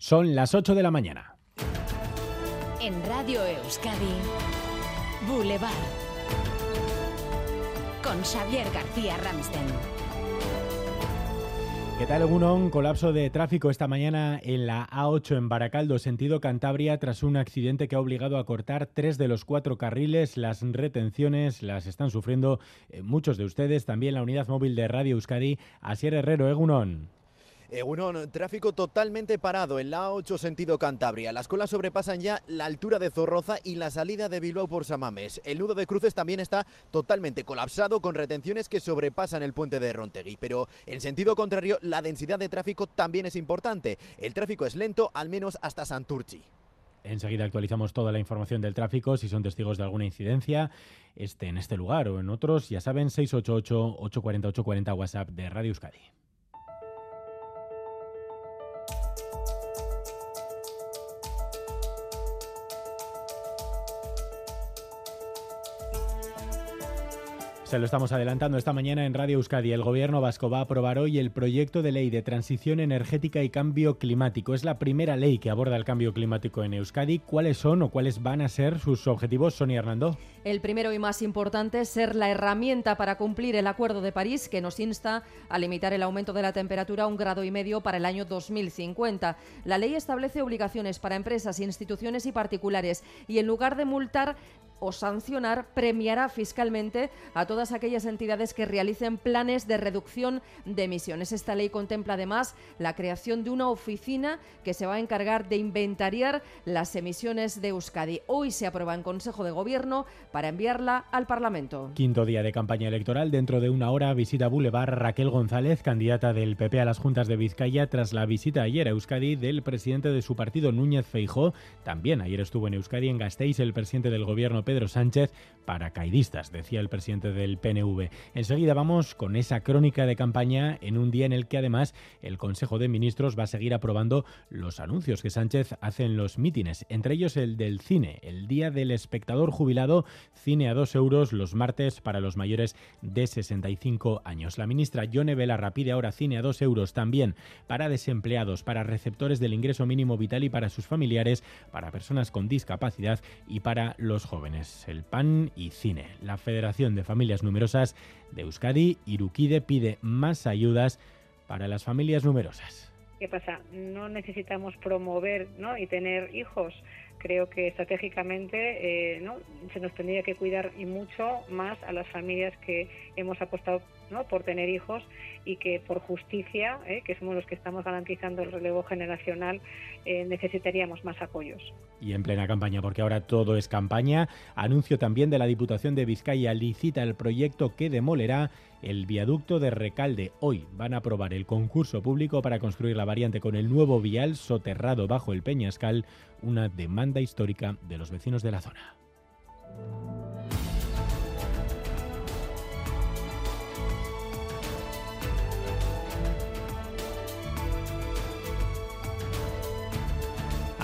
Son las 8 de la mañana. En Radio Euskadi, Boulevard. Con Xavier García Ramsten. ¿Qué tal, Un Colapso de tráfico esta mañana en la A8 en Baracaldo, sentido Cantabria, tras un accidente que ha obligado a cortar tres de los cuatro carriles. Las retenciones las están sufriendo eh, muchos de ustedes. También la unidad móvil de Radio Euskadi, Asier Herrero, Egunon. Eh, un tráfico totalmente parado en la 8 sentido Cantabria. Las colas sobrepasan ya la altura de Zorroza y la salida de Bilbao por Samames. El nudo de cruces también está totalmente colapsado con retenciones que sobrepasan el puente de Rontegui. Pero en sentido contrario, la densidad de tráfico también es importante. El tráfico es lento, al menos hasta Santurchi. Enseguida actualizamos toda la información del tráfico. Si son testigos de alguna incidencia, este, en este lugar o en otros, ya saben, 688-840-840 WhatsApp de Radio Euskadi. Se lo estamos adelantando esta mañana en Radio Euskadi. El gobierno vasco va a aprobar hoy el proyecto de ley de transición energética y cambio climático. Es la primera ley que aborda el cambio climático en Euskadi. ¿Cuáles son o cuáles van a ser sus objetivos, Sonia Hernando? El primero y más importante es ser la herramienta para cumplir el Acuerdo de París que nos insta a limitar el aumento de la temperatura a un grado y medio para el año 2050. La ley establece obligaciones para empresas, instituciones y particulares y en lugar de multar o sancionar premiará fiscalmente a todas aquellas entidades que realicen planes de reducción de emisiones. Esta ley contempla además la creación de una oficina que se va a encargar de inventariar las emisiones de Euskadi. Hoy se aprueba en Consejo de Gobierno para enviarla al Parlamento. Quinto día de campaña electoral. Dentro de una hora visita Boulevard Raquel González, candidata del PP a las juntas de Vizcaya, tras la visita ayer a Euskadi del presidente de su partido Núñez Feijó. También ayer estuvo en Euskadi en Gasteiz el presidente del gobierno Pedro Sánchez, paracaidistas, decía el presidente del PNV. Enseguida vamos con esa crónica de campaña en un día en el que además el Consejo de Ministros va a seguir aprobando los anuncios que Sánchez hace en los mítines, entre ellos el del cine, el Día del Espectador Jubilado, cine a dos euros los martes para los mayores de 65 años. La ministra Yone Belarra pide ahora cine a dos euros también para desempleados, para receptores del ingreso mínimo vital y para sus familiares, para personas con discapacidad y para los jóvenes el PAN y Cine. La Federación de Familias Numerosas de Euskadi, Iruquide, pide más ayudas para las familias numerosas. ¿Qué pasa? No necesitamos promover ¿no? y tener hijos. Creo que estratégicamente eh, ¿no? se nos tendría que cuidar y mucho más a las familias que hemos apostado ¿no? por tener hijos y que por justicia, ¿eh? que somos los que estamos garantizando el relevo generacional, eh, necesitaríamos más apoyos. Y en plena campaña, porque ahora todo es campaña, anuncio también de la Diputación de Vizcaya licita el proyecto que demolerá el viaducto de Recalde. Hoy van a aprobar el concurso público para construir la variante con el nuevo vial soterrado bajo el Peñascal, una demanda histórica de los vecinos de la zona.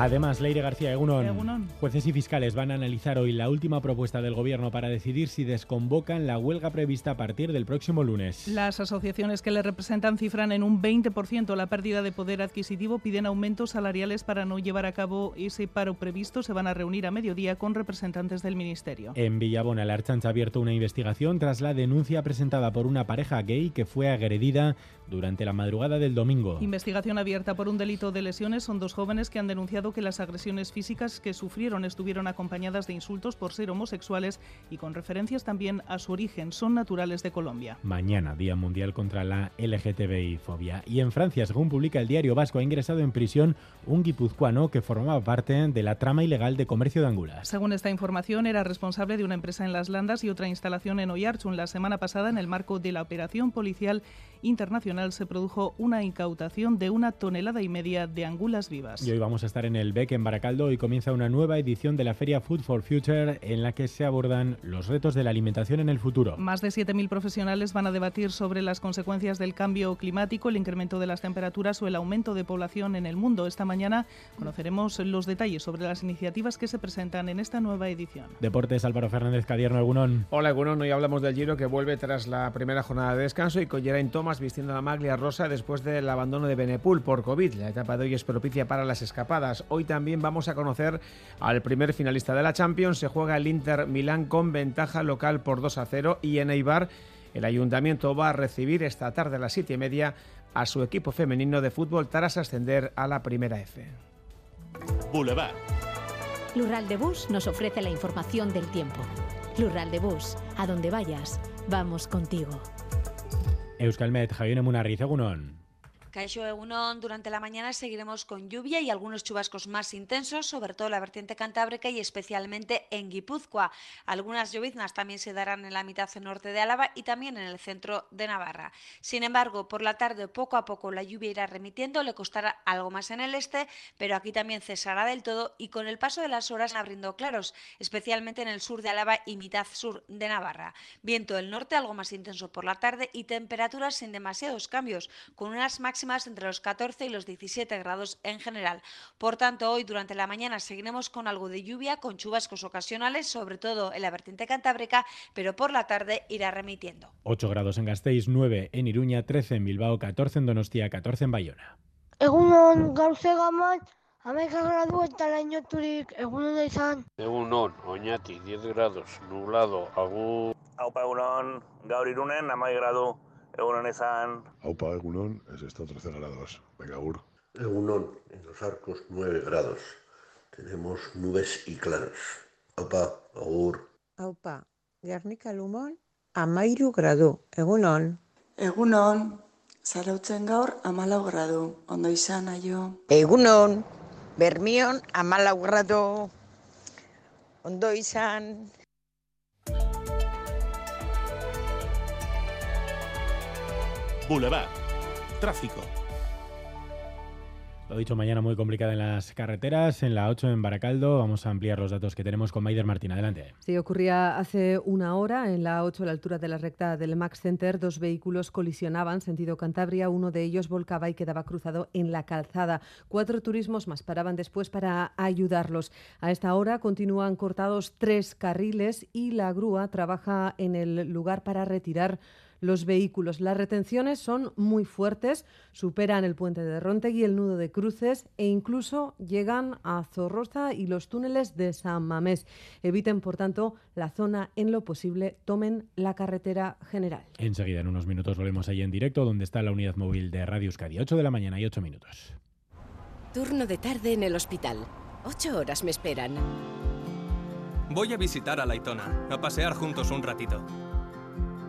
Además, Leire García Egunon, jueces y fiscales van a analizar hoy la última propuesta del Gobierno para decidir si desconvocan la huelga prevista a partir del próximo lunes. Las asociaciones que le representan cifran en un 20% la pérdida de poder adquisitivo, piden aumentos salariales para no llevar a cabo ese paro previsto. Se van a reunir a mediodía con representantes del Ministerio. En Villabona, la Archancha ha abierto una investigación tras la denuncia presentada por una pareja gay que fue agredida durante la madrugada del domingo. Investigación abierta por un delito de lesiones. Son dos jóvenes que han denunciado que las agresiones físicas que sufrieron estuvieron acompañadas de insultos por ser homosexuales y con referencias también a su origen. Son naturales de Colombia. Mañana, Día Mundial contra la LGTBI-fobia. Y en Francia, según publica el diario Vasco, ha ingresado en prisión un guipuzcoano que formaba parte de la trama ilegal de comercio de angulas. Según esta información, era responsable de una empresa en Las Landas y otra instalación en Oyarchun. La semana pasada, en el marco de la operación policial internacional se produjo una incautación de una tonelada y media de angulas vivas. Y hoy vamos a estar en el BEC en Baracaldo y comienza una nueva edición de la feria Food for Future en la que se abordan los retos de la alimentación en el futuro. Más de 7.000 profesionales van a debatir sobre las consecuencias del cambio climático, el incremento de las temperaturas o el aumento de población en el mundo. Esta mañana conoceremos los detalles sobre las iniciativas que se presentan en esta nueva edición. Deportes, Álvaro Fernández Cadierno, Egunón. Hola, Egunón. Hoy hablamos del Giro que vuelve tras la primera jornada de descanso y con Geraint Thomas Thomas vistiendo la maglia rosa después del abandono de Benepul por COVID. La etapa de hoy es propicia para las escapadas. Hoy también vamos a conocer al primer finalista de la Champions. Se juega el Inter Milán con ventaja local por 2 a 0 y en Eibar el ayuntamiento va a recibir esta tarde a las 7 y media a su equipo femenino de fútbol tras ascender a la primera F. Boulevard. Lural de Bus nos ofrece la información del tiempo. Lural de Bus, a donde vayas, vamos contigo. Euskalmet, Javier Munarriz, Egunon. Caixo Egunon, durante la mañana seguiremos con lluvia y algunos chubascos más intensos, sobre todo en la vertiente cantábrica y especialmente en Guipúzcoa. Algunas lloviznas también se darán en la mitad norte de Álava y también en el centro de Navarra. Sin embargo, por la tarde poco a poco la lluvia irá remitiendo, le costará algo más en el este, pero aquí también cesará del todo y con el paso de las horas abriendo claros, especialmente en el sur de Álava y mitad sur de Navarra. Viento del norte algo más intenso por la tarde y temperaturas sin demasiados cambios, con unas máximas entre los 14 y los 17 grados en general. Por tanto, hoy durante la mañana seguiremos con algo de lluvia, con chubascos ocasionales, sobre todo en la vertiente cantábrica, pero por la tarde irá remitiendo. 8 grados en Gasteiz, 9 en Iruña, 13 en Bilbao, 14 en Donostia, 14 en Bayona. Egunon gauze gamat, amaika gradu eta lainoturik egunon da izan. Egunon, oñati, 10 grados, nublado, agur. Aupa egunon, gaur irunen, amai gradu, Egunon izan. Aupa, Egunon, es esto 13 grados. Venga, Agur. Egunon, en los arcos 9 grados. Tenemos nubes y claros. Aupa, Agur. Aupa, Gernika Lumon, amairu gradu. Egunon. Egunon, zarautzen gaur amalau gradu. Ondo izan, aio. Egunon, Bermion amalau gradu. Ondo izan. Boulevard. Tráfico. Lo dicho, mañana muy complicada en las carreteras. En la 8 en Baracaldo vamos a ampliar los datos que tenemos con Maider Martín. Adelante. Sí, ocurría hace una hora en la 8 a la altura de la recta del Max Center. Dos vehículos colisionaban sentido Cantabria. Uno de ellos volcaba y quedaba cruzado en la calzada. Cuatro turismos más paraban después para ayudarlos. A esta hora continúan cortados tres carriles y la grúa trabaja en el lugar para retirar los vehículos. Las retenciones son muy fuertes, superan el puente de Rontegui, el nudo de cruces e incluso llegan a Zorroza y los túneles de San Mamés. Eviten, por tanto, la zona en lo posible, tomen la carretera general. Enseguida, en unos minutos, volvemos ahí en directo, donde está la unidad móvil de Radio Euskadi. 8 de la mañana y 8 minutos. Turno de tarde en el hospital. Ocho horas me esperan. Voy a visitar a Laitona, a pasear juntos un ratito